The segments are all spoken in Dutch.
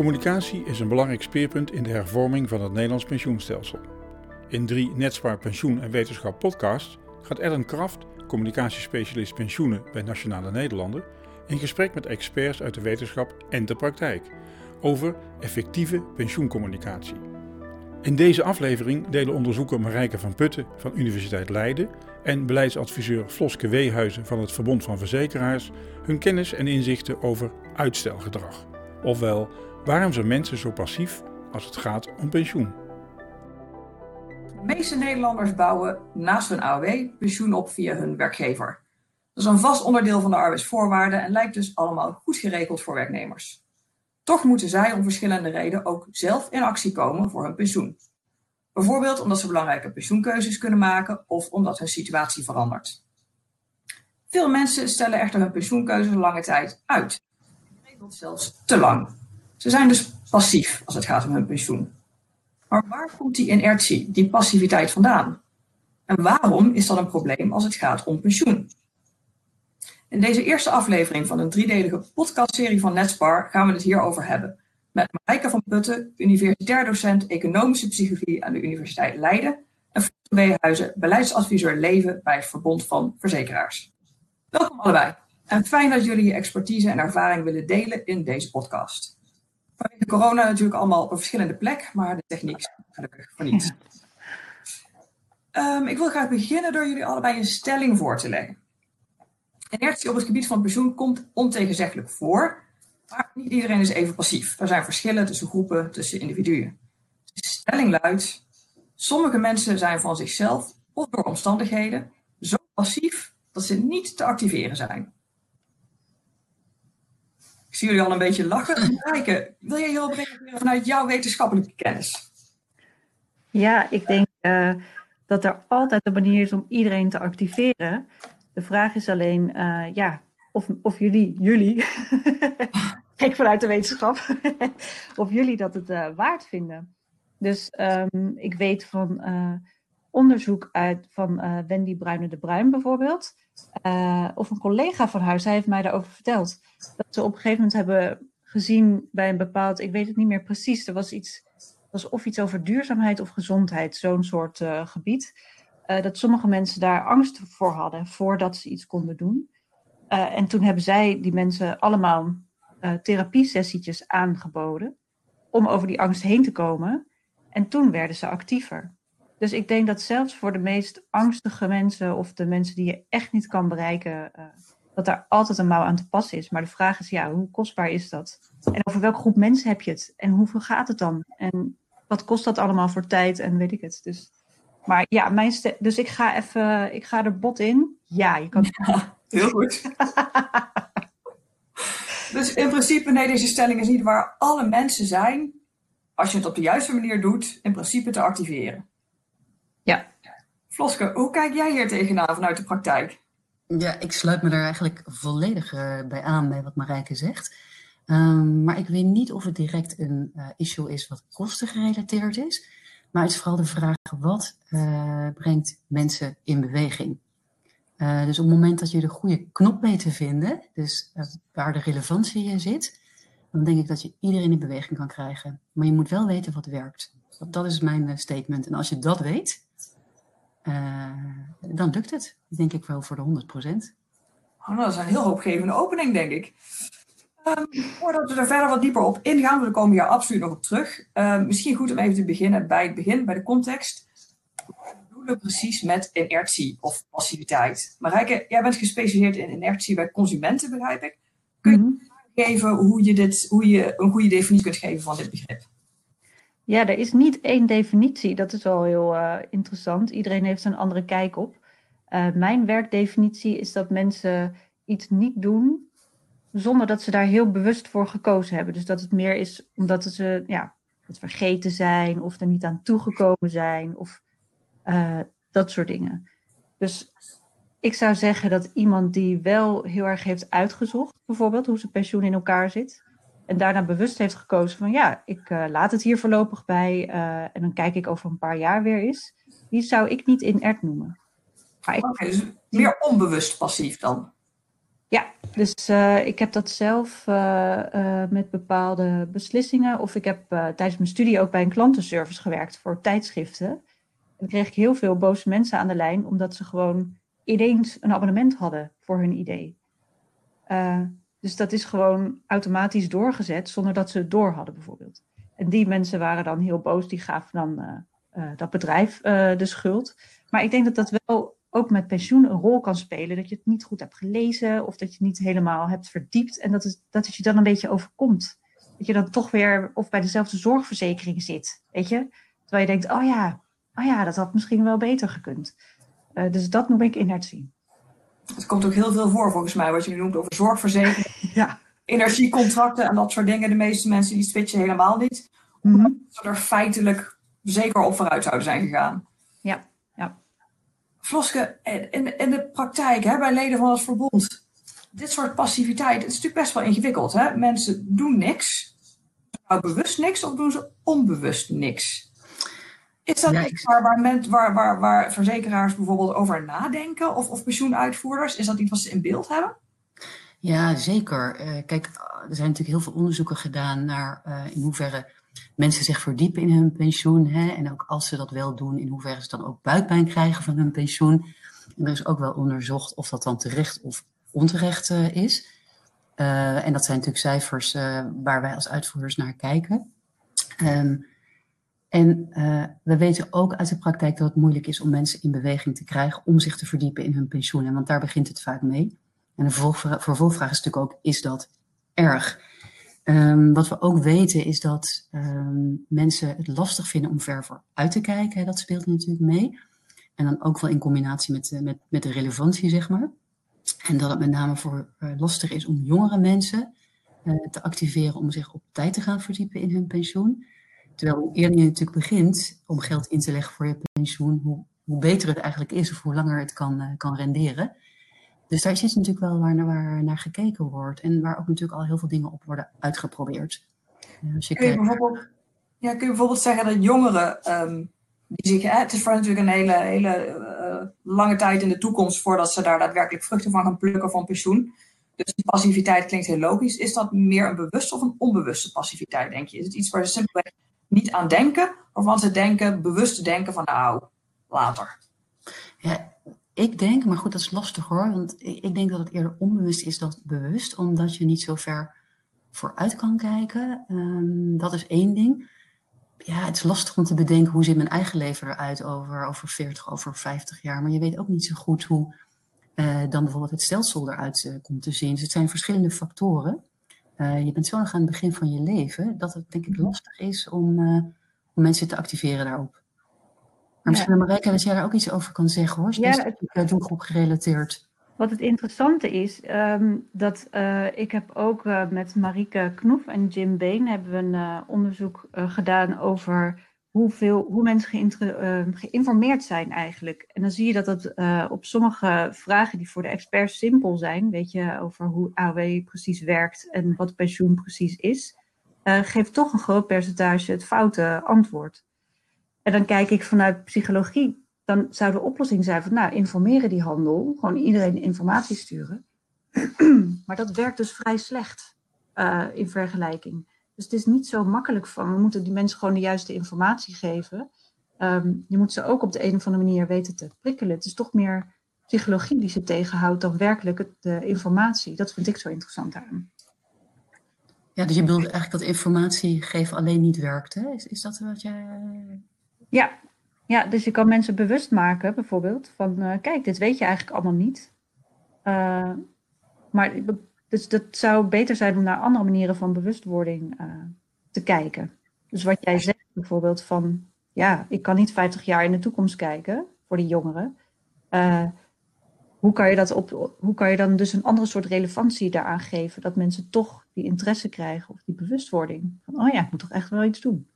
Communicatie is een belangrijk speerpunt in de hervorming van het Nederlands pensioenstelsel. In drie Netspaar Pensioen en Wetenschap podcasts gaat Ellen Kraft, communicatiespecialist pensioenen bij Nationale Nederlanden, in gesprek met experts uit de wetenschap en de praktijk over effectieve pensioencommunicatie. In deze aflevering delen onderzoeker Marijke van Putten van Universiteit Leiden en beleidsadviseur Floske Weehuizen van het Verbond van Verzekeraars hun kennis en inzichten over uitstelgedrag, ofwel waarom zijn mensen zo passief als het gaat om pensioen. De meeste Nederlanders bouwen naast hun AOW pensioen op via hun werkgever. Dat is een vast onderdeel van de arbeidsvoorwaarden en lijkt dus allemaal goed geregeld voor werknemers. Toch moeten zij om verschillende redenen ook zelf in actie komen voor hun pensioen. Bijvoorbeeld omdat ze belangrijke pensioenkeuzes kunnen maken of omdat hun situatie verandert. Veel mensen stellen echter hun pensioenkeuze lange tijd uit. Regelt zelfs te lang. Ze zijn dus passief als het gaat om hun pensioen. Maar waar komt die inertie, die passiviteit vandaan? En waarom is dat een probleem als het gaat om pensioen? In deze eerste aflevering van een driedelige podcastserie van Netspar gaan we het hierover hebben. Met Marijke van Putten, universitair docent economische psychologie aan de Universiteit Leiden. En Frans Weehuizen, beleidsadviseur leven bij het Verbond van Verzekeraars. Welkom allebei. En fijn dat jullie je expertise en ervaring willen delen in deze podcast. Vanwege corona natuurlijk allemaal op verschillende plek, maar de techniek is gelukkig voor niets. Um, ik wil graag beginnen door jullie allebei een stelling voor te leggen. Inertie op het gebied van pensioen komt ontegenzeggelijk voor, maar niet iedereen is even passief. Er zijn verschillen tussen groepen, tussen individuen. De stelling luidt: sommige mensen zijn van zichzelf of door omstandigheden zo passief dat ze niet te activeren zijn. Ik zie jullie al een beetje lachen. Maaike, wil jij hierop reageren vanuit jouw wetenschappelijke kennis? Ja, ik denk uh, dat er altijd een manier is om iedereen te activeren. De vraag is alleen, uh, ja, of, of jullie, jullie, kijk vanuit de wetenschap, of jullie dat het uh, waard vinden. Dus um, ik weet van onderzoek uit van Wendy Bruyne de Bruin bijvoorbeeld, of een collega van haar, zij heeft mij daarover verteld, dat ze op een gegeven moment hebben gezien bij een bepaald, ik weet het niet meer precies, er was iets, was of iets over duurzaamheid of gezondheid, zo'n soort uh, gebied. Dat sommige mensen daar angst voor hadden voordat ze iets konden doen. En toen hebben zij die mensen allemaal therapiesessietjes aangeboden om over die angst heen te komen. En toen werden ze actiever. Dus ik denk dat zelfs voor de meest angstige mensen of de mensen die je echt niet kan bereiken, dat daar altijd een mouw aan te passen is. Maar de vraag is, ja, hoe kostbaar is dat? En over welke groep mensen heb je het? En hoeveel gaat het dan? En wat kost dat allemaal voor tijd en weet ik het. Dus, maar ja, mijn dus ik ga even, ik ga er bot in. Ja, je kan. Ja, heel goed. dus in principe, nee, deze stelling is niet waar alle mensen zijn, als je het op de juiste manier doet, in principe te activeren. Floske, hoe kijk jij hier tegenaan vanuit de praktijk? Ja, ik sluit me daar eigenlijk volledig uh, bij aan bij wat Marijke zegt. Um, maar ik weet niet of het direct een uh, issue is wat kostengerelateerd is. Maar het is vooral de vraag, wat uh, brengt mensen in beweging? dus op het moment dat je de goede knop weet te vinden, dus waar de relevantie in zit, dan denk ik dat je iedereen in beweging kan krijgen. Maar je moet wel weten wat werkt. Dat is mijn statement. En als je dat weet, uh, dan lukt het, denk ik wel, voor de 100 procent. Oh, dat is een heel hoopgevende opening, denk ik. Um, voordat we er verder wat dieper op ingaan, we komen hier absoluut nog op terug. Uh, misschien goed om even te beginnen bij het begin, bij de context. Wat bedoelen we precies met inertie of passiviteit? Marijke, jij bent gespecialiseerd in inertie bij consumenten, begrijp ik. Kun je mm -hmm. geven hoe je, dit, hoe je een goede definitie kunt geven van dit begrip? Ja, er is niet één definitie. Dat is wel heel uh, interessant. Iedereen heeft een andere kijk op. Uh, mijn werkdefinitie is dat mensen iets niet doen zonder dat ze daar heel bewust voor gekozen hebben. Dus dat het meer is omdat ze ja, het vergeten zijn of er niet aan toegekomen zijn of uh, dat soort dingen. Dus ik zou zeggen dat iemand die wel heel erg heeft uitgezocht, bijvoorbeeld hoe zijn pensioen in elkaar zit, en daarna bewust heeft gekozen van ja, ik uh, laat het hier voorlopig bij uh, en dan kijk ik over een paar jaar weer eens. Die zou ik niet inert noemen. Oké, okay, dus meer onbewust passief dan? Ja, dus uh, ik heb dat zelf met bepaalde beslissingen. Of ik heb tijdens mijn studie ook bij een klantenservice gewerkt voor tijdschriften. En dan kreeg ik heel veel boze mensen aan de lijn, omdat ze gewoon ineens een abonnement hadden voor hun idee. Dus dat is gewoon automatisch doorgezet zonder dat ze het door hadden, bijvoorbeeld. En die mensen waren dan heel boos, die gaven dan dat bedrijf de schuld. Maar ik denk dat dat wel ook met pensioen een rol kan spelen. Dat je het niet goed hebt gelezen of dat je het niet helemaal hebt verdiept. En dat het, dat het je dan een beetje overkomt. Dat je dan toch weer of bij dezelfde zorgverzekering zit. Weet je? Terwijl je denkt, oh ja, oh ja dat had misschien wel beter gekund. Dus dat noem ik inertie. Het komt ook heel veel voor volgens mij, wat je nu noemt over zorgverzekering. ja. Energiecontracten en dat soort dingen. De meeste mensen die switchen helemaal niet. Mhm. Omdat ze er feitelijk zeker op vooruit zouden zijn gegaan. Ja, ja. Floske, in, in de praktijk hè, bij leden van het verbond, dit soort passiviteit, het is natuurlijk best wel ingewikkeld. Hè? Mensen doen niks, nou bewust niks of doen ze onbewust niks. Is dat iets waar, waar, men- waar, waar, waar verzekeraars bijvoorbeeld over nadenken of, of pensioenuitvoerders? Is dat iets wat ze in beeld hebben? Ja, zeker. Eh, kijk, er zijn natuurlijk heel veel onderzoeken gedaan naar eh, in hoeverre mensen zich verdiepen in hun pensioen. Hè, en ook als ze dat wel doen, in hoeverre ze dan ook buikpijn krijgen van hun pensioen. En er is ook wel onderzocht of dat dan terecht of onterecht eh, is. En dat zijn natuurlijk cijfers waar wij als uitvoerders naar kijken. Ehm, en we weten ook uit de praktijk dat het moeilijk is om mensen in beweging te krijgen om zich te verdiepen in hun pensioen. En want daar begint het vaak mee. En de vervolgvra- vervolgvraag is natuurlijk ook, is dat erg? Ehm, wat we ook weten is dat ehm, mensen het lastig vinden om ver vooruit te kijken. Dat speelt natuurlijk mee. En dan ook wel in combinatie met, eh, met, met de relevantie, zeg maar. En dat het met name voor eh, lastig is om jongere mensen eh, te activeren om zich op tijd te gaan verdiepen in hun pensioen. Terwijl hoe eerder je natuurlijk begint om geld in te leggen voor je pensioen, hoe, hoe beter het eigenlijk is of hoe langer het kan, kan renderen. Dus daar is iets natuurlijk wel waar, naar- waar naar gekeken wordt en waar ook natuurlijk al heel veel dingen op worden uitgeprobeerd. Je Kun je bijvoorbeeld, ja, kun je bijvoorbeeld zeggen dat jongeren, ehm, die zich, hè, het is voor natuurlijk een hele, hele eh, lange tijd in de toekomst voordat ze daar daadwerkelijk vruchten van gaan plukken van pensioen. Dus die passiviteit klinkt heel logisch. Is dat meer een bewuste of een onbewuste passiviteit, denk je? Is het iets waar ze simpelweg niet aan denken, of van ze denken, bewust te denken van nou, later? Ja, ik denk, maar goed, dat is lastig hoor. Want ik denk dat het eerder onbewust is dan bewust, omdat je niet zo ver vooruit kan kijken. Ehm, dat is één ding. Ja, het is lastig om te bedenken hoe ziet mijn eigen leven eruit over, over 40, over 50 jaar. Maar je weet ook niet zo goed hoe eh, dan bijvoorbeeld het stelsel eruit eh, komt te zien. Dus het zijn verschillende factoren. Eh, je bent zo nog aan het begin van je leven dat het denk ik lastig is om, om mensen te activeren daarop. Maar misschien, Marijke, dat jij daar ook iets over kan zeggen hoor. Ja, Specifiek eh, doelgroep gerelateerd. Wat het interessante is, ehm, dat eh, ik heb ook eh, met Marieke Knoef en Jim Been hebben we een onderzoek gedaan over hoeveel, hoe mensen geïnter- eh, geïnformeerd zijn eigenlijk. En dan zie je dat het eh, op sommige vragen die voor de experts simpel zijn, weet je, over hoe AOW precies werkt en wat pensioen precies is, geeft toch een groot percentage het foute antwoord. En dan kijk ik vanuit psychologie dan zou de oplossing zijn van, nou, informeren die handel, gewoon iedereen informatie sturen. maar dat werkt dus vrij slecht eh, in vergelijking. Dus het is niet zo makkelijk van, we moeten die mensen gewoon de juiste informatie geven. Ehm, je moet ze ook op de een of andere manier weten te prikkelen. Het is toch meer psychologie die ze tegenhoudt dan werkelijk de informatie. Dat vind ik zo interessant aan. Ja, dus je bedoelt eigenlijk dat informatie geven alleen niet werkt? Is, is dat wat jij... Ja. ja, dus je kan mensen bewust maken, bijvoorbeeld, van eh, kijk, dit weet je eigenlijk allemaal niet. Eh, maar dus dat zou beter zijn om naar andere manieren van bewustwording eh, te kijken. Dus wat jij zegt bijvoorbeeld van, ja, ik kan niet 50 jaar in de toekomst kijken voor die jongeren. Hoe, kan je dat op, hoe kan je dan dus een andere soort relevantie daaraan geven, dat mensen toch die interesse krijgen of die bewustwording? Van, oh ja, ik moet toch echt wel iets doen.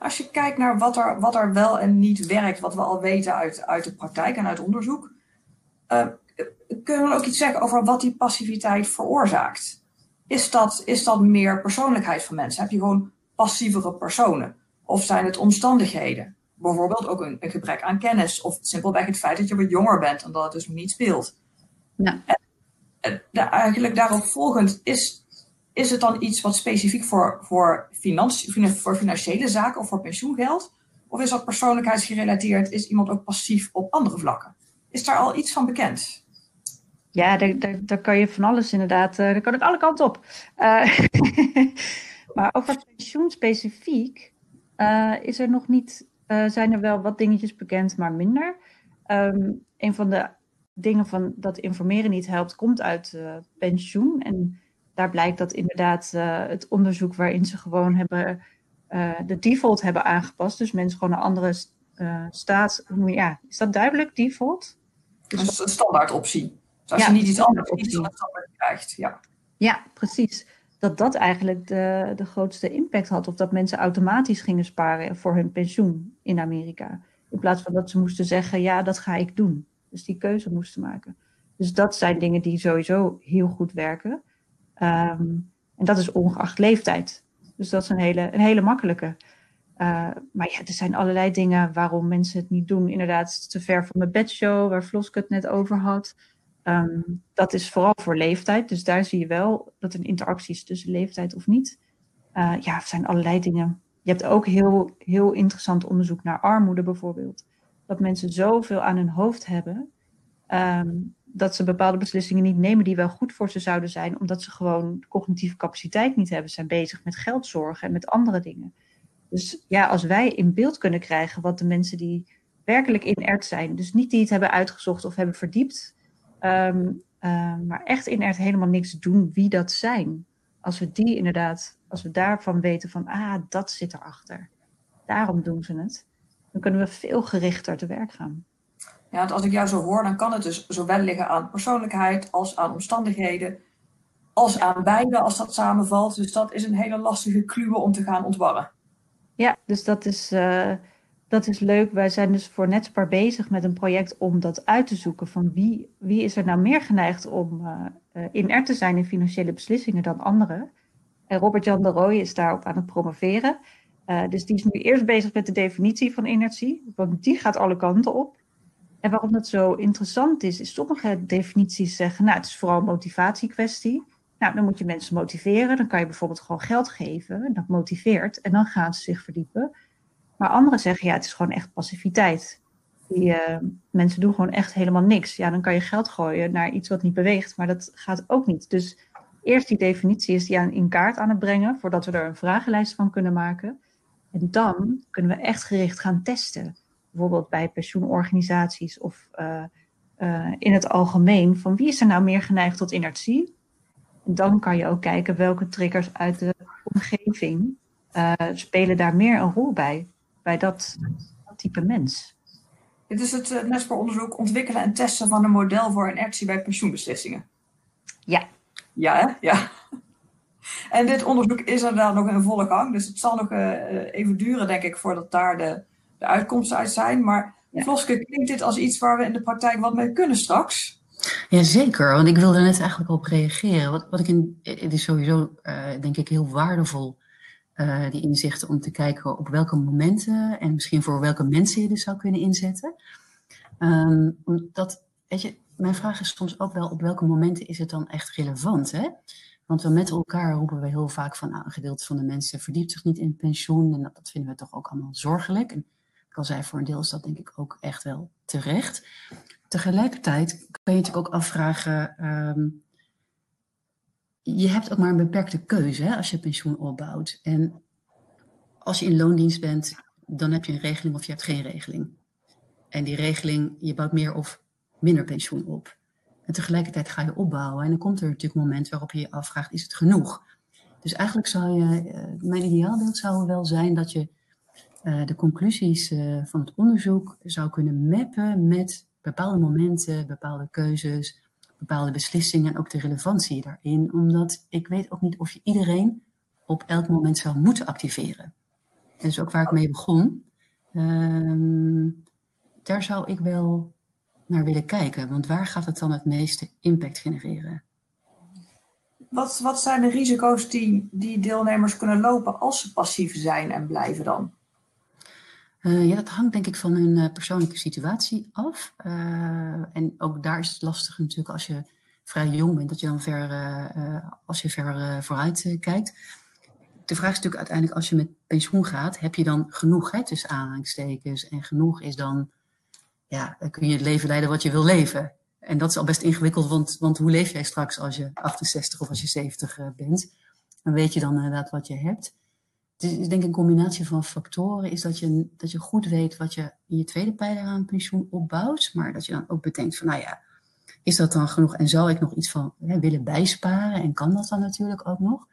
Als je kijkt naar wat er, wat er wel en niet werkt, wat we al weten uit, uit de praktijk en uit onderzoek, eh, kunnen we ook iets zeggen over wat die passiviteit veroorzaakt? Is dat, is dat meer persoonlijkheid van mensen? Heb je gewoon passievere personen? Of zijn het omstandigheden? Bijvoorbeeld ook een, een gebrek aan kennis, of simpelweg het feit dat je wat jonger bent en dat het dus niet speelt. Ja. En de, eigenlijk daarop volgend, is, is het dan iets wat specifiek voor, voor, voor financiële zaken of voor pensioengeld? Of is dat persoonlijkheidsgerelateerd? Is iemand ook passief op andere vlakken? Is daar al iets van bekend? Ja, daar, daar, kan je van alles inderdaad. Uh, daar kan ik alle kanten op. Uh, maar over pensioen specifiek uh, is er nog niet. zijn er wel wat dingetjes bekend, maar minder. Um, een van de dingen van dat informeren niet helpt, komt uit pensioen. En daar blijkt dat inderdaad het onderzoek waarin ze gewoon hebben de default hebben aangepast. Dus mensen gewoon een andere staat. Ja, is dat duidelijk, default? Dus dat is een standaard optie. Dus als je niet iets anders iets dan standaard krijgt. Ja. ja, precies. Dat dat eigenlijk de, de grootste impact had. Of dat mensen automatisch gingen sparen voor hun pensioen in Amerika. In plaats van dat ze moesten zeggen, ja, dat ga ik doen. Dus die keuze moesten maken. Dus dat zijn dingen die sowieso heel goed werken. Um, en dat is ongeacht leeftijd. Dus dat is een hele, een hele makkelijke. Uh, maar ja, er zijn allerlei dingen waarom mensen het niet doen. Inderdaad, te ver van mijn bedshow, waar Floske het net over had. Um, dat is vooral voor leeftijd. Dus daar zie je wel dat er interactie is tussen leeftijd of niet. Uh, ja, er zijn allerlei dingen. Je hebt ook heel, heel interessant onderzoek naar armoede bijvoorbeeld. Dat mensen zoveel aan hun hoofd hebben. Um, dat ze bepaalde beslissingen niet nemen die wel goed voor ze zouden zijn. Omdat ze gewoon cognitieve capaciteit niet hebben. Ze zijn bezig met geldzorgen en met andere dingen. Dus ja, als wij in beeld kunnen krijgen wat de mensen die werkelijk inert zijn, dus niet die het hebben uitgezocht of hebben verdiept, um, uh, maar echt inert helemaal niks doen wie dat zijn. Als we die inderdaad, als we daarvan weten van, ah, dat zit erachter. Daarom doen ze het. Dan kunnen we veel gerichter te werk gaan. Ja, want als ik jou zo hoor, dan kan het dus zowel liggen aan persoonlijkheid als aan omstandigheden, als aan beide, als dat samenvalt. Dus dat is een hele lastige kluwe om te gaan ontwarren. Ja, dus dat is, uh, dat is leuk. Wij zijn dus voor Netspar bezig met een project om dat uit te zoeken. Van wie, wie is er nou meer geneigd om uh, inert te zijn in financiële beslissingen dan anderen? En Robert-Jan de Rooij is daarop aan het promoveren. dus die is nu eerst bezig met de definitie van inertie. Want die gaat alle kanten op. En waarom dat zo interessant is, is sommige definities zeggen, nou, het is vooral een motivatiekwestie. Nou, dan moet je mensen motiveren. Dan kan je bijvoorbeeld gewoon geld geven. Dat motiveert. En dan gaan ze zich verdiepen. Maar anderen zeggen, ja, het is gewoon echt passiviteit. Die, uh, mensen doen gewoon echt helemaal niks. Ja, dan kan je geld gooien naar iets wat niet beweegt. Maar dat gaat ook niet. Dus eerst die definitie is die aan, in kaart aan het brengen. Voordat we er een vragenlijst van kunnen maken. En dan kunnen we echt gericht gaan testen. Bijvoorbeeld bij pensioenorganisaties of uh, uh, in het algemeen. Van wie is er nou meer geneigd tot inertie? dan kan je ook kijken welke triggers uit de omgeving uh, spelen daar meer een rol bij, bij dat, dat type mens. Dit is het uh, NESPOR-onderzoek ontwikkelen en testen van een model voor inertie bij pensioenbeslissingen. Ja. Ja, hè? Ja. En dit onderzoek is inderdaad nog in volle gang, dus het zal nog even duren, denk ik, voordat daar de, de uitkomsten uit zijn. Maar ja. Vloske, klinkt dit als iets waar we in de praktijk wat mee kunnen straks? Jazeker, want ik wilde net eigenlijk op reageren. Wat, wat ik in, het is sowieso, uh, denk ik, heel waardevol, uh, die inzichten, om te kijken op welke momenten en misschien voor welke mensen je dit zou kunnen inzetten. Um, omdat, weet je, mijn vraag is soms ook wel op welke momenten is het dan echt relevant, hè? Want we met elkaar roepen we heel vaak van, nou, een gedeelte van de mensen verdiept zich niet in pensioen en dat, dat vinden we toch ook allemaal zorgelijk. En al zei, voor een deel is dat denk ik ook echt wel terecht. Tegelijkertijd kun je natuurlijk ook afvragen, um, je hebt ook maar een beperkte keuze hè, als je pensioen opbouwt. En als je in loondienst bent, dan heb je een regeling of je hebt geen regeling. En die regeling, je bouwt meer of minder pensioen op. En tegelijkertijd ga je opbouwen. En dan komt er natuurlijk een moment waarop je je afvraagt, is het genoeg? Dus eigenlijk zou je, uh, mijn ideaalbeeld zou wel zijn dat je uh, de conclusies uh, van het onderzoek zou kunnen mappen met bepaalde momenten, bepaalde keuzes, bepaalde beslissingen en ook de relevantie daarin. Omdat ik weet ook niet of je iedereen op elk moment zou moeten activeren. Dat is ook waar ik mee begon. Um, daar zou ik wel naar willen kijken. Want waar gaat het dan het meeste impact genereren? Wat, wat zijn de risico's die, die deelnemers kunnen lopen als ze passief zijn en blijven dan? Uh, ja, dat hangt denk ik van hun uh, persoonlijke situatie af. Uh, en ook daar is het lastig natuurlijk als je vrij jong bent, dat je dan ver, als je ver vooruit kijkt. De vraag is natuurlijk uiteindelijk, als je met pensioen gaat, heb je dan genoeg hè, tussen aanhalingstekens? En genoeg is dan, ja, kun je het leven leiden wat je wil leven. En dat is al best ingewikkeld, want, want hoe leef jij straks als je 68 of als je 70 bent? Dan weet je dan inderdaad wat je hebt. Het is denk ik een combinatie van factoren. Is dat je, dat je goed weet wat je in je tweede pijler aan pensioen opbouwt. Maar dat je dan ook bedenkt van, nou ja, is dat dan genoeg? En zou ik nog iets van hè, willen bijsparen? En kan dat dan natuurlijk ook nog?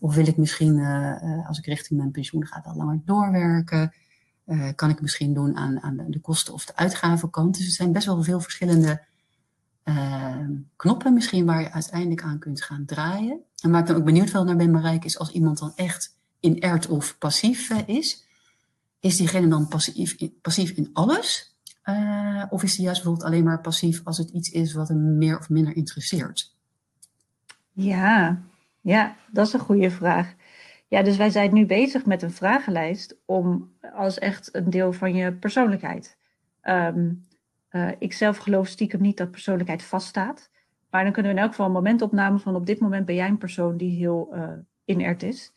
Of wil ik misschien, uh, als ik richting mijn pensioen ga, wel langer doorwerken? Uh, kan ik misschien doen aan, aan de kosten- of de uitgavenkant? Dus er zijn best wel veel verschillende knoppen misschien waar je uiteindelijk aan kunt gaan draaien. En waar ik dan ook benieuwd wel naar ben, Marijke, is als iemand dan echt inert of passief eh, is. Is diegene dan passief, passief in alles? Uh, of is hij juist bijvoorbeeld alleen maar passief als het iets is wat hem meer of minder interesseert? Ja, ja, dat is een goede vraag. Ja, dus wij zijn nu bezig met een vragenlijst om als echt een deel van je persoonlijkheid. Um, uh, ik zelf geloof stiekem niet dat persoonlijkheid vaststaat. Maar dan kunnen we in elk geval een moment opnemen van op dit moment ben jij een persoon die heel uh, inert is.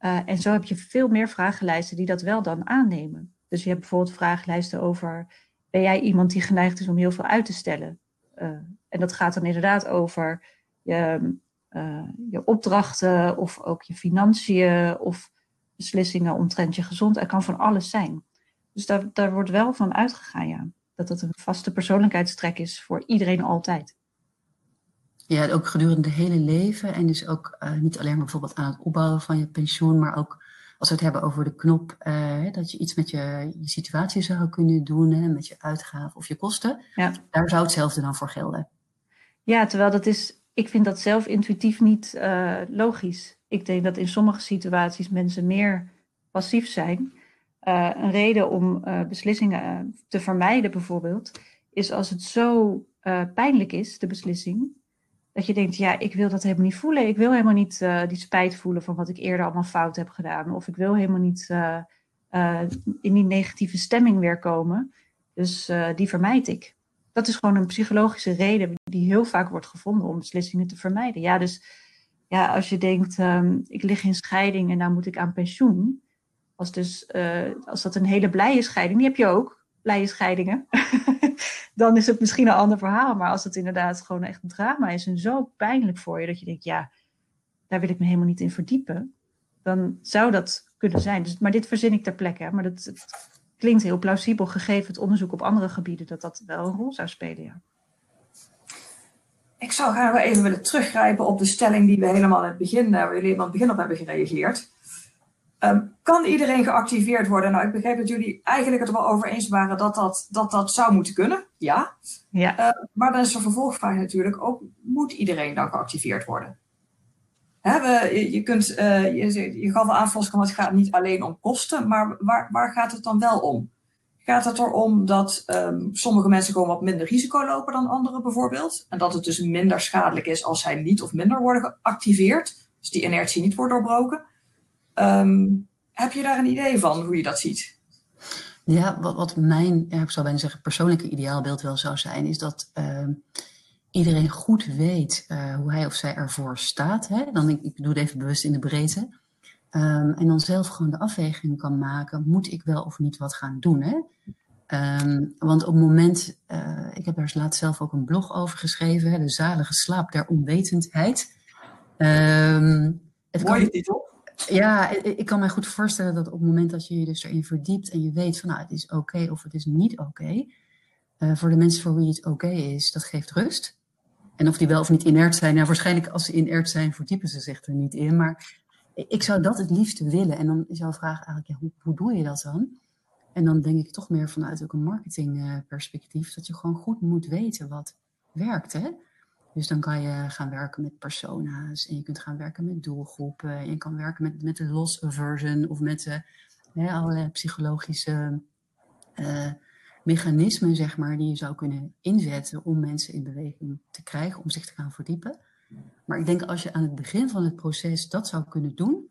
Uh, en zo heb je veel meer vragenlijsten die dat wel dan aannemen. Dus je hebt bijvoorbeeld vragenlijsten over, ben jij iemand die geneigd is om heel veel uit te stellen? Uh, en dat gaat dan inderdaad over je, uh, je opdrachten of ook je financiën of beslissingen omtrent je gezondheid. Het kan van alles zijn. Dus daar, daar wordt wel van uitgegaan, ja. Dat het een vaste persoonlijkheidstrek is voor iedereen altijd. Ja, ook gedurende het hele leven. En dus ook uh, niet alleen maar bijvoorbeeld aan het opbouwen van je pensioen, maar ook als we het hebben over de knop, uh, dat je iets met je, je situatie zou kunnen doen, hè, met je uitgaven of je kosten. Ja. Daar zou hetzelfde dan voor gelden. Ja, terwijl dat is, ik vind dat zelf intuïtief niet uh, logisch. Ik denk dat in sommige situaties mensen meer passief zijn. een reden om beslissingen te vermijden bijvoorbeeld, is als het zo pijnlijk is, de beslissing, dat je denkt, ja, ik wil dat helemaal niet voelen. Ik wil helemaal niet uh, die spijt voelen van wat ik eerder allemaal fout heb gedaan. Of ik wil helemaal niet uh, uh, in die negatieve stemming weer komen. Dus die vermijd ik. Dat is gewoon een psychologische reden die heel vaak wordt gevonden om beslissingen te vermijden. Ja, dus ja, als je denkt, um, ik lig in scheiding en nou moet ik aan pensioen. Als, dus, als dat een hele blije scheiding, die heb je ook, blije scheidingen. dan is het misschien een ander verhaal. Maar als het inderdaad gewoon echt een drama is en zo pijnlijk voor je dat je denkt, ja, daar wil ik me helemaal niet in verdiepen, dan zou dat kunnen zijn. Dus, maar dit verzin ik ter plekke. Maar dat, klinkt heel plausibel, gegeven het onderzoek op andere gebieden, dat dat wel een rol zou spelen. Ja. Ik zou graag even willen teruggrijpen op de stelling die we helemaal in het begin, eh, waar jullie helemaal het begin op hebben gereageerd. Um, kan iedereen geactiveerd worden? Nou, ik begreep dat jullie eigenlijk het er wel over eens waren dat dat, dat, dat zou moeten kunnen. Ja. ja. Uh, maar dan is de vervolgvraag natuurlijk ook, moet iedereen dan geactiveerd worden? Hè, we, je, je, kunt, uh, je, je gaf al aan, het gaat niet alleen om kosten, maar waar, waar gaat het dan wel om? Gaat het erom dat um, sommige mensen gewoon wat minder risico lopen dan anderen bijvoorbeeld? En dat het dus minder schadelijk is als zij niet of minder worden geactiveerd? Dus die inertie niet wordt doorbroken? Um, heb je daar een idee van hoe je dat ziet? Ja, wat, wat mijn, ja, ik zou bijna zeggen, persoonlijke ideaalbeeld wel zou zijn, is dat uh, iedereen goed weet uh, hoe hij of zij ervoor staat. Hè? Dan, ik, ik doe het even bewust in de breedte. Um, en dan zelf gewoon de afweging kan maken, moet ik wel of niet wat gaan doen? Hè? Um, want op het moment, uh, ik heb daar laatst zelf ook een blog over geschreven, hè, de zalige slaap der onwetendheid. Um, het Mooie kan, titel. Ja, ik kan me goed voorstellen dat op het moment dat je je dus erin verdiept en je weet van nou het is oké of het is niet oké, uh, voor de mensen voor wie het oké is, dat geeft rust. En of die wel of niet inert zijn, nou waarschijnlijk als ze inert zijn verdiepen ze zich er niet in, maar ik zou dat het liefst willen. En dan is jouw vraag eigenlijk, ja, hoe, hoe doe je dat dan? En dan denk ik toch meer vanuit ook een marketingperspectief, dat je gewoon goed moet weten wat werkt. Hè? Dus dan kan je gaan werken met persona's en je kunt gaan werken met doelgroepen. En je kan werken met, met de loss aversion of met de, hè, allerlei psychologische uh, mechanismen, zeg maar, die je zou kunnen inzetten om mensen in beweging te krijgen, om zich te gaan verdiepen. Maar ik denk als je aan het begin van het proces dat zou kunnen doen,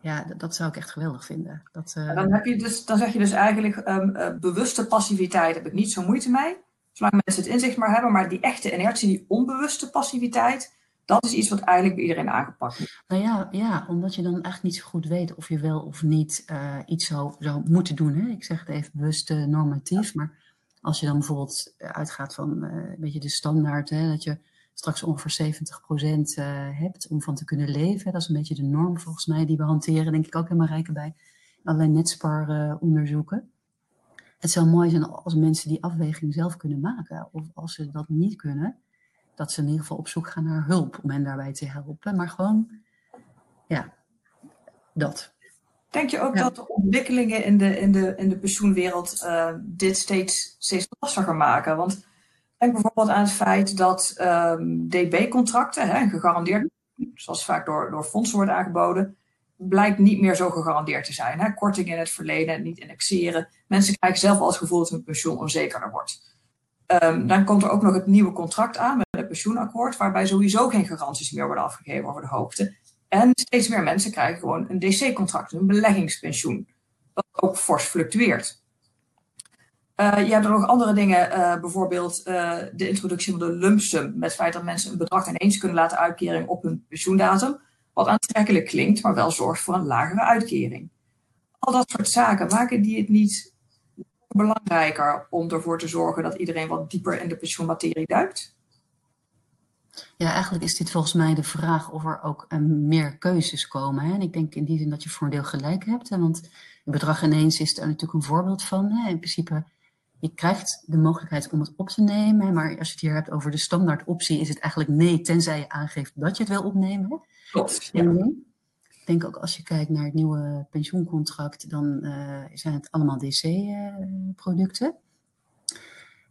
ja, dat, zou ik echt geweldig vinden. Dat, uh... dan, heb je dus, dan zeg je dus eigenlijk uh, bewuste passiviteit heb ik niet zo moeite mee. Zolang mensen het inzicht maar hebben. Maar die echte inertie, die onbewuste passiviteit, dat is iets wat eigenlijk bij iedereen aangepakt moet. Nou ja, ja, omdat je dan eigenlijk niet zo goed weet of je wel of niet uh, iets zou, zou moeten doen. Hè? Ik zeg het even bewust uh, normatief, maar als je dan bijvoorbeeld uitgaat van uh, een beetje de standaard, hè, dat je straks ongeveer 70% hebt om van te kunnen leven. Dat is een beetje de norm volgens mij die we hanteren, denk ik ook helemaal rijken bij allerlei netspar onderzoeken. Het zou mooi zijn als mensen die afweging zelf kunnen maken. Of als ze dat niet kunnen, dat ze in ieder geval op zoek gaan naar hulp om hen daarbij te helpen. Maar gewoon, ja, dat. Denk je ook dat de ontwikkelingen in de, in de, in de pensioenwereld uh, dit steeds, steeds lastiger maken? Want denk bijvoorbeeld aan het feit dat um, DB-contracten, gegarandeerd, zoals vaak door, door fondsen worden aangeboden, blijkt niet meer zo gegarandeerd te zijn. Hè? Korting in het verleden, niet indexeren. Mensen krijgen zelf al het gevoel dat hun pensioen onzekerder wordt. Um, dan komt er ook nog het nieuwe contract aan met het pensioenakkoord, waarbij sowieso geen garanties meer worden afgegeven over de hoogte. En steeds meer mensen krijgen gewoon een DC-contract, een beleggingspensioen, dat ook fors fluctueert. Uh, je hebt er nog andere dingen, uh, bijvoorbeeld uh, de introductie van de lump sum, met het feit dat mensen een bedrag ineens kunnen laten uitkering op hun pensioendatum, wat aantrekkelijk klinkt, maar wel zorgt voor een lagere uitkering. Al dat soort zaken maken die het niet belangrijker om ervoor te zorgen dat iedereen wat dieper in de pensioenmaterie duikt? Ja, eigenlijk is dit volgens mij de vraag of er ook uh, meer keuzes komen. Hè? En ik denk in die zin dat je voor een deel gelijk hebt. Hè? Want het bedrag ineens is er natuurlijk een voorbeeld van. Hè? In principe, je krijgt de mogelijkheid om het op te nemen. Maar als je het hier hebt over de standaard optie, is het eigenlijk nee, tenzij je aangeeft dat je het wil opnemen. Klopt. Ja. Ik denk ook als je kijkt naar het nieuwe pensioencontract, dan uh, zijn het allemaal DC-producten.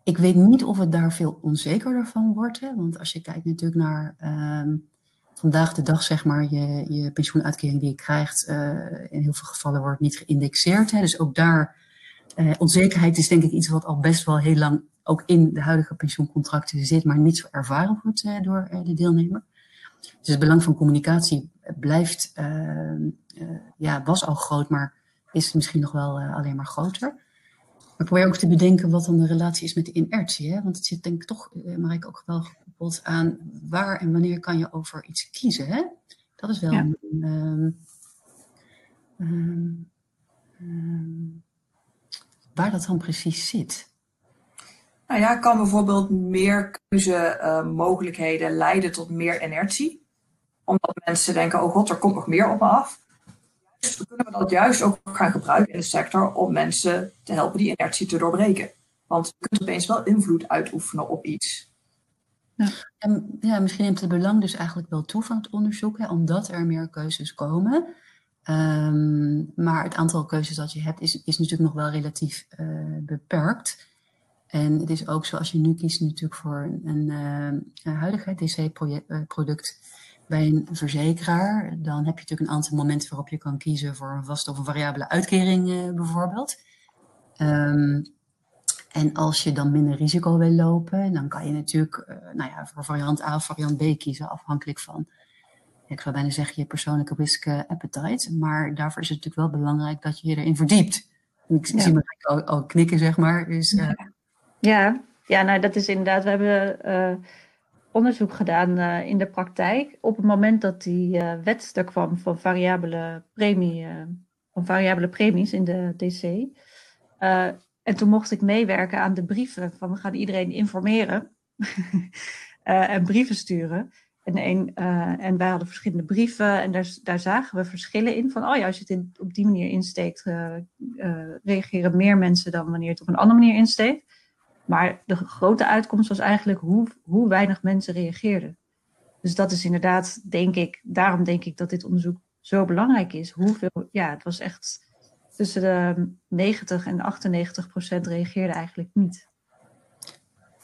Ik weet niet of het daar veel onzekerder van wordt. Hè? Want als je kijkt natuurlijk naar uh, vandaag de dag, zeg maar, je, je pensioenuitkering die je krijgt, uh, in heel veel gevallen wordt niet geïndexeerd. Hè? Dus ook daar, uh, onzekerheid is denk ik iets wat al best wel heel lang ook in de huidige pensioencontracten zit, maar niet zo ervaren wordt uh, door de deelnemer. Dus het belang van communicatie blijft, ja, was al groot, maar is misschien nog wel alleen maar groter. Maar probeer ook te bedenken wat dan de relatie is met de inertie. Hè? Want het zit denk ik toch, uh, ik ook wel gekoppeld aan waar en wanneer kan je over iets kiezen. Hè? Dat is wel ja. een, um, um, um, waar dat dan precies zit. Nou ja, kan bijvoorbeeld meer keuzemogelijkheden uh, leiden tot meer inertie. Omdat mensen denken, oh god, er komt nog meer op me af dan kunnen we dat juist ook gaan gebruiken in de sector om mensen te helpen die inertie te doorbreken. Want je kunt opeens wel invloed uitoefenen op iets. Ja, en ja, misschien neemt het belang dus eigenlijk wel toe van het onderzoek, hè, omdat er meer keuzes komen. Um, maar het aantal keuzes dat je hebt is, is natuurlijk nog wel relatief uh, beperkt. En het is ook zo als je nu kiest natuurlijk voor een, uh, huidige DC-product bij een verzekeraar, dan heb je natuurlijk een aantal momenten waarop je kan kiezen voor een vaste of een variabele uitkering bijvoorbeeld. Um, en als je dan minder risico wil lopen, dan kan je natuurlijk nou ja, voor variant A of variant B kiezen, afhankelijk van, ik zou bijna zeggen, je persoonlijke risk appetite. Maar daarvoor is het natuurlijk wel belangrijk dat je je erin verdiept. Ik ja. zie me al, al, knikken, zeg maar. Dus, uh... ja. ja, nou dat is inderdaad, we hebben onderzoek gedaan uh, in de praktijk. Op het moment dat die wet er kwam van variabele, premie, van variabele premies in de DC. en toen mocht ik meewerken aan de brieven van we gaan iedereen informeren en brieven sturen. En, een, en wij hadden verschillende brieven en daar, daar zagen we verschillen in. Van oh ja, als je het in, op die manier insteekt, reageren meer mensen dan wanneer je het op een andere manier insteekt. Maar de grote uitkomst was eigenlijk hoe, hoe weinig mensen reageerden. Dus dat is inderdaad, denk ik, daarom denk ik dat dit onderzoek zo belangrijk is. Hoeveel, ja, het was echt tussen de 90 en 98 procent reageerde eigenlijk niet.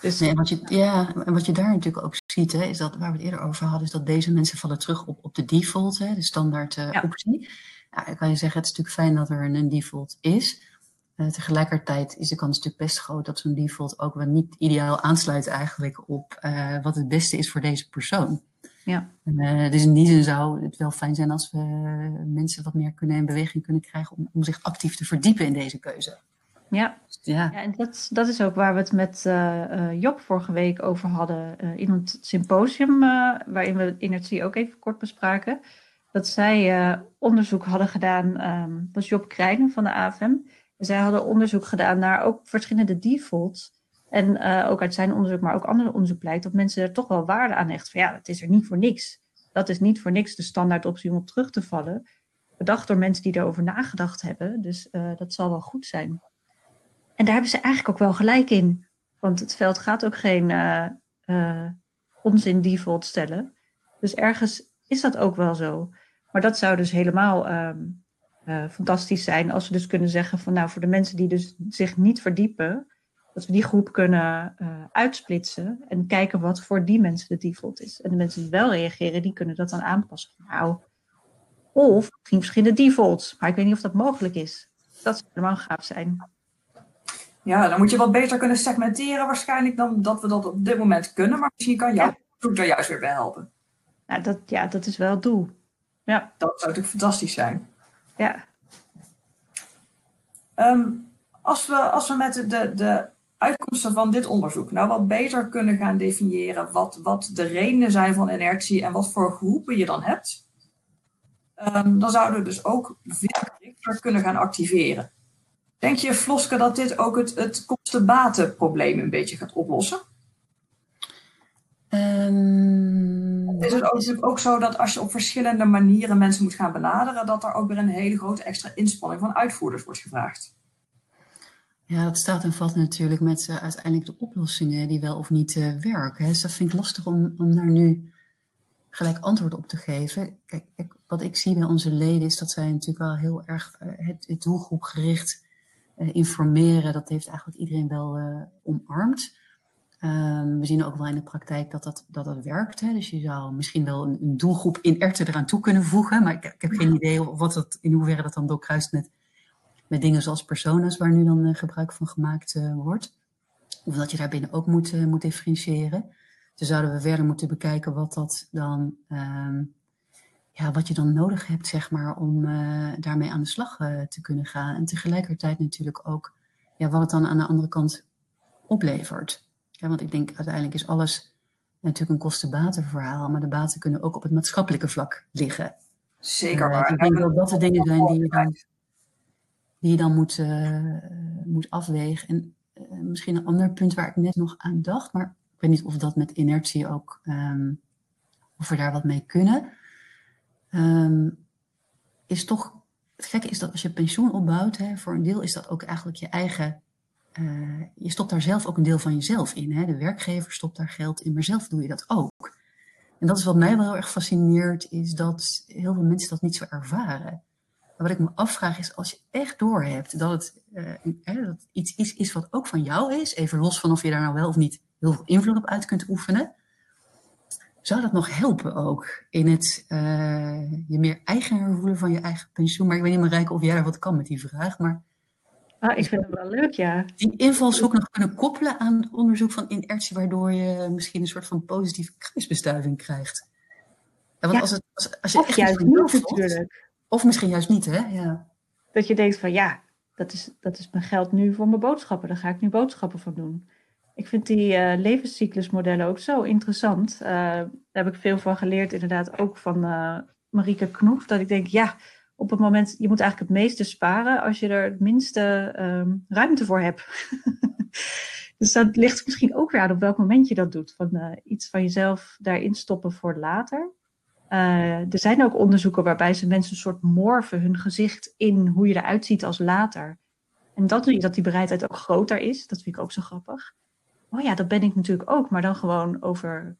Dus, nee, wat je, ja, en wat je daar natuurlijk ook ziet, hè, is dat waar we het eerder over hadden, is dat deze mensen vallen terug op, op de default, hè, de standaard uh, ja. optie. Ja, dan kan je zeggen, het is natuurlijk fijn dat er een default is. Uh, tegelijkertijd is de kans natuurlijk best groot dat zo'n default ook wel niet ideaal aansluit eigenlijk op uh, wat het beste is voor deze persoon. Ja. Uh, dus in die zin zou het wel fijn zijn als we mensen wat meer kunnen in beweging kunnen krijgen om, om zich actief te verdiepen in deze keuze. Ja, ja. ja en dat, dat is ook waar we het met uh, Job vorige week over hadden in het symposium, waarin we energie ook even kort bespraken. Dat zij onderzoek hadden gedaan, um, was Job Krijnen van de AFM. En zij hadden onderzoek gedaan naar ook verschillende defaults. En ook uit zijn onderzoek, maar ook andere onderzoek blijkt dat mensen er toch wel waarde aan hechten. Van ja, het is er niet voor niks. Dat is niet voor niks de standaard optie om op terug te vallen. Bedacht door mensen die erover nagedacht hebben. Dus dat zal wel goed zijn. En daar hebben ze eigenlijk ook wel gelijk in. Want het veld gaat ook geen uh, uh, onzin default stellen. Dus ergens is dat ook wel zo. Maar dat zou dus helemaal um, uh, fantastisch zijn als we dus kunnen zeggen van nou voor de mensen die dus zich niet verdiepen, dat we die groep kunnen uitsplitsen en kijken wat voor die mensen de default is. En de mensen die wel reageren, die kunnen dat dan aanpassen. Nou, of misschien verschillende defaults, maar ik weet niet of dat mogelijk is. Dat zou helemaal gaaf zijn. Ja, dan moet je wat beter kunnen segmenteren waarschijnlijk dan dat we dat op dit moment kunnen. Maar misschien kan jouw ja. er juist weer bij helpen. Ja dat, ja, dat is wel het doel. Ja. Dat zou natuurlijk fantastisch zijn. Ja. Um, als, we, als we met de, de uitkomsten van dit onderzoek nou wat beter kunnen gaan definiëren wat, wat de redenen zijn van inertie en wat voor groepen je dan hebt, um, dan zouden we dus ook veel kunnen gaan activeren. Denk je, Floske, dat dit ook het, het kosten-baten-probleem een beetje gaat oplossen? Um, is het ook, natuurlijk ook zo dat als je op verschillende manieren mensen moet gaan benaderen, dat er ook weer een hele grote extra inspanning van uitvoerders wordt gevraagd? Ja, dat staat en valt natuurlijk met uh, uiteindelijk de oplossingen die wel of niet uh, werken. Dus dat vind ik lastig om, om daar nu gelijk antwoord op te geven. Kijk, wat ik zie bij onze leden is dat zij natuurlijk wel heel erg uh, het, het doelgroepgericht uh, informeren, dat heeft eigenlijk iedereen wel uh, omarmd. Um, we zien ook wel in de praktijk dat dat, dat, dat werkt. Hè? Dus je zou misschien wel een, een doelgroep in erten eraan toe kunnen voegen. Maar ik, ik, heb geen idee of wat dat, in hoeverre dat dan doorkruist met, met dingen zoals personas, waar nu dan uh, gebruik van gemaakt wordt. Of dat je daarbinnen ook moet, moet differentiëren. Dus zouden we verder moeten bekijken wat dat dan um, ja, wat je dan nodig hebt, zeg maar, om uh, daarmee aan de slag uh, te kunnen gaan. En tegelijkertijd natuurlijk ook ja, wat het dan aan de andere kant oplevert. Ja, want ik denk uiteindelijk is alles natuurlijk een kosten-baten-verhaal, maar de baten kunnen ook op het maatschappelijke vlak liggen. Zeker uh, waar. Ik denk dat dat de dingen zijn die je dan, die je dan moet, moet afwegen. En misschien een ander punt waar ik net nog aan dacht, maar ik weet niet of dat met inertie ook, um, of we daar wat mee kunnen um, is toch, het gekke is dat als je pensioen opbouwt, hè, voor een deel is dat ook eigenlijk je eigen, uh, je stopt daar zelf ook een deel van jezelf in. Hè. De werkgever stopt daar geld in, maar zelf doe je dat ook. En dat is wat mij wel heel erg fascineert, is dat heel veel mensen dat niet zo ervaren. Maar wat ik me afvraag is, als je echt doorhebt dat het, uh, dat iets is, is wat ook van jou is, even los van of je daar nou wel of niet heel veel invloed op uit kunt oefenen, zou dat nog helpen ook in het uh, je meer eigenaar voelen van je eigen pensioen? Maar ik weet niet, Marijke, of jij daar wat kan met die vraag. Maar ah, ik vind het wel leuk, ja. Die invalshoek nog kunnen koppelen aan het onderzoek van inertie, waardoor je misschien een soort van positieve kruisbestuiving krijgt. Ja, want als, het, als, als je of juist niet natuurlijk. Of misschien juist niet, hè? Ja. Dat je denkt van ja, dat is, dat is mijn geld nu voor mijn boodschappen. Daar ga ik nu boodschappen van doen. Ik vind die uh, levenscyclusmodellen ook zo interessant. Uh, daar heb ik veel van geleerd, inderdaad, ook van uh, Marieke Knoef. Dat ik denk, ja, op het moment, je moet eigenlijk het meeste sparen als je er het minste um, ruimte voor hebt. dus dat ligt misschien ook weer aan op welk moment je dat doet. Van iets van jezelf daarin stoppen voor later. er zijn ook onderzoeken waarbij ze mensen een soort morfen hun gezicht in hoe je eruit ziet als later. En dat, dat die bereidheid ook groter is, dat vind ik ook zo grappig oh ja, dat ben ik natuurlijk ook, maar dan gewoon over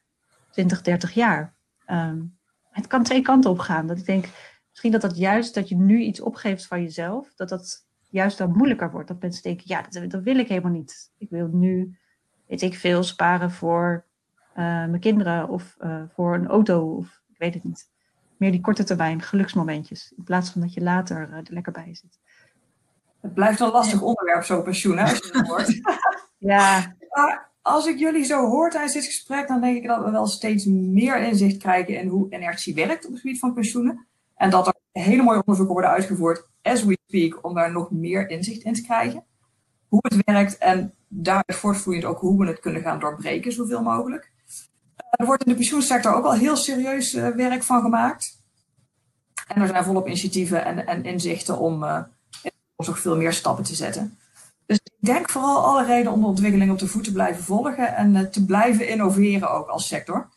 20, 30 jaar. Um, het kan twee kanten op gaan. Dat ik denk, misschien dat dat juist, dat je nu iets opgeeft van jezelf, dat dat juist dan moeilijker wordt. Dat mensen denken, ja, dat, dat wil ik helemaal niet. Ik wil nu, weet ik veel, sparen voor uh, mijn kinderen of uh, voor een auto of ik weet het niet. Meer die korte termijn geluksmomentjes, in plaats van dat je later uh, er lekker bij zit. Het blijft een lastig onderwerp, zo pensioen, hè, als je het hoort. ja, maar als ik jullie zo hoor tijdens dit gesprek, dan denk ik dat we wel steeds meer inzicht krijgen in hoe inertie werkt op het gebied van pensioenen. En dat er hele mooie onderzoeken worden uitgevoerd as we speak om daar nog meer inzicht in te krijgen. hoe het werkt en daaruit voortvloeiend ook hoe we het kunnen gaan doorbreken, zoveel mogelijk. Er wordt in de pensioensector ook al heel serieus werk van gemaakt. En er zijn volop initiatieven en, en inzichten om uh, nog veel meer stappen te zetten. Dus ik denk vooral alle reden om de ontwikkeling op de voet te blijven volgen en uh, te blijven innoveren ook als sector.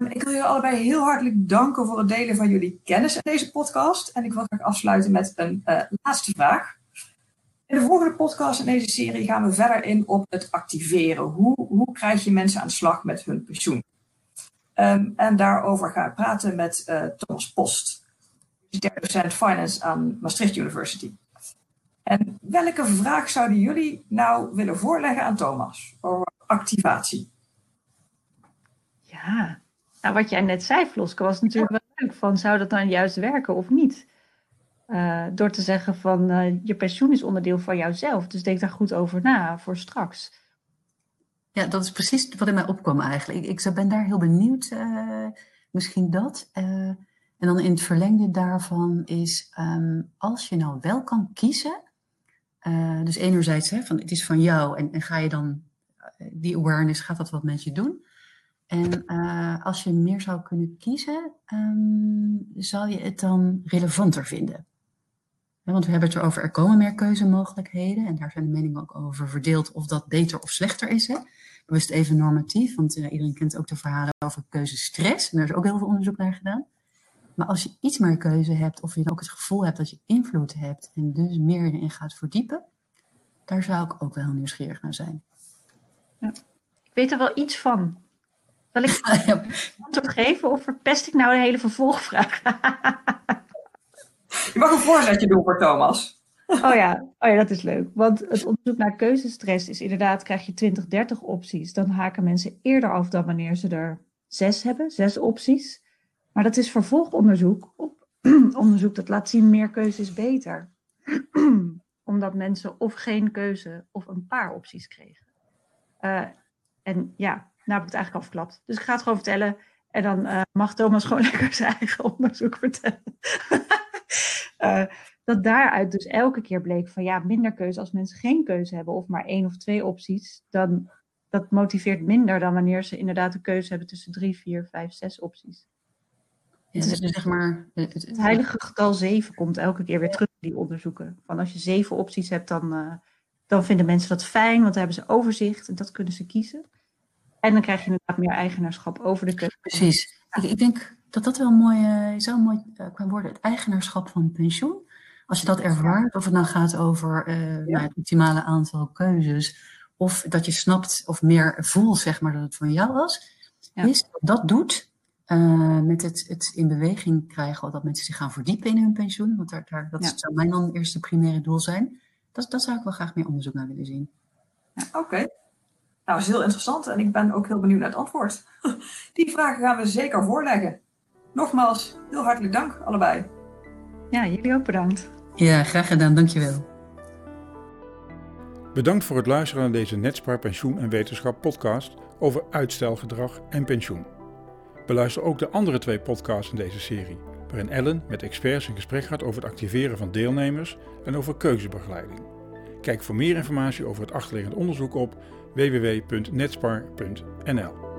Um, ik wil jullie allebei heel hartelijk danken voor het delen van jullie kennis in deze podcast. En ik wil graag afsluiten met een uh, laatste vraag. In de volgende podcast in deze serie gaan we verder in op het activeren. Hoe, hoe krijg je mensen aan de slag met hun pensioen? Um, en daarover ga ik praten met uh, Thomas Post, docent Finance aan Maastricht University. En welke vraag zouden jullie nou willen voorleggen aan Thomas over activatie? Ja, nou, wat jij net zei, Floske, was natuurlijk wel leuk. Van, zou dat dan juist werken of niet? Uh, door te zeggen van uh, je pensioen is onderdeel van jouzelf. Dus denk daar goed over na voor straks. Ja, dat is precies wat in mij opkwam eigenlijk. Ik, ik ben daar heel benieuwd, uh, misschien dat. Uh, en dan in het verlengde daarvan is, um, als je nou wel kan kiezen, uh, dus enerzijds, hè, van het is van jou en, en ga je dan, die awareness, gaat dat wat met je doen? En als je meer zou kunnen kiezen, um, zou je het dan relevanter vinden? Want we hebben het erover, er komen meer keuzemogelijkheden. En daar zijn de meningen ook over verdeeld of dat beter of slechter is. Hè? Bewust even normatief, want iedereen kent ook de verhalen over keuzestress. En daar is ook heel veel onderzoek naar gedaan. Maar als je iets meer keuze hebt, of je ook het gevoel hebt dat je invloed hebt en dus meer erin gaat verdiepen, daar zou ik ook wel nieuwsgierig naar zijn. Ja. Ik weet er wel iets van. Zal ik antwoord geven of verpest ik nou de hele vervolgvraag? Je mag een voorzetje doen voor Thomas. Oh ja, oh ja, dat is leuk. Want het onderzoek naar keuzestress is inderdaad, krijg je 20, 30 opties. Dan haken mensen eerder af dan wanneer ze er zes hebben, zes opties. Maar dat is vervolgonderzoek op onderzoek dat laat zien meer keuze is beter. Omdat mensen of geen keuze of een paar opties kregen. Uh, en ja, nou heb ik het eigenlijk al verklapt. Dus ik ga het gewoon vertellen. En dan uh, mag Thomas gewoon lekker zijn eigen onderzoek vertellen. uh, dat daaruit dus elke keer bleek van ja, minder keuze als mensen geen keuze hebben of maar één of twee opties, dan dat motiveert minder dan wanneer ze inderdaad de keuze hebben tussen drie, vier, vijf, zes opties. Ja, dus zeg maar, het, het, het, heilige getal zeven komt elke keer weer terug in die onderzoeken. Van als je zeven opties hebt, dan, uh, dan vinden mensen dat fijn, want dan hebben ze overzicht en dat kunnen ze kiezen. En dan krijg je inderdaad meer eigenaarschap over de keuze. Precies. Ik, ik denk dat dat wel mooi, uh, zou mooi uh, kan worden. Het eigenaarschap van pensioen. Als je dat ervaart, of het nou gaat over uh, ja. nou, het optimale aantal keuzes, of dat je snapt of meer voelt, zeg maar, dat het van jou was, ja. is dat doet uh, met het, het in beweging krijgen, dat mensen zich gaan verdiepen in hun pensioen, want daar, daar, dat ja. zou mijn dan eerste primaire doel zijn. Dat, dat zou ik wel graag meer onderzoek naar willen zien. Oké. Okay. Nou, dat is heel interessant en ik ben ook heel benieuwd naar het antwoord. Die vragen gaan we zeker voorleggen. Nogmaals, heel hartelijk dank allebei. Ja, jullie ook bedankt. Ja, graag gedaan. Dankjewel. Bedankt voor het luisteren naar deze Netspaar Pensioen en Wetenschap podcast over uitstelgedrag en pensioen. Beluister ook de andere twee podcasts in deze serie, waarin Ellen met experts in gesprek gaat over het activeren van deelnemers en over keuzebegeleiding. Kijk voor meer informatie over het achterliggende onderzoek op www.netspar.nl.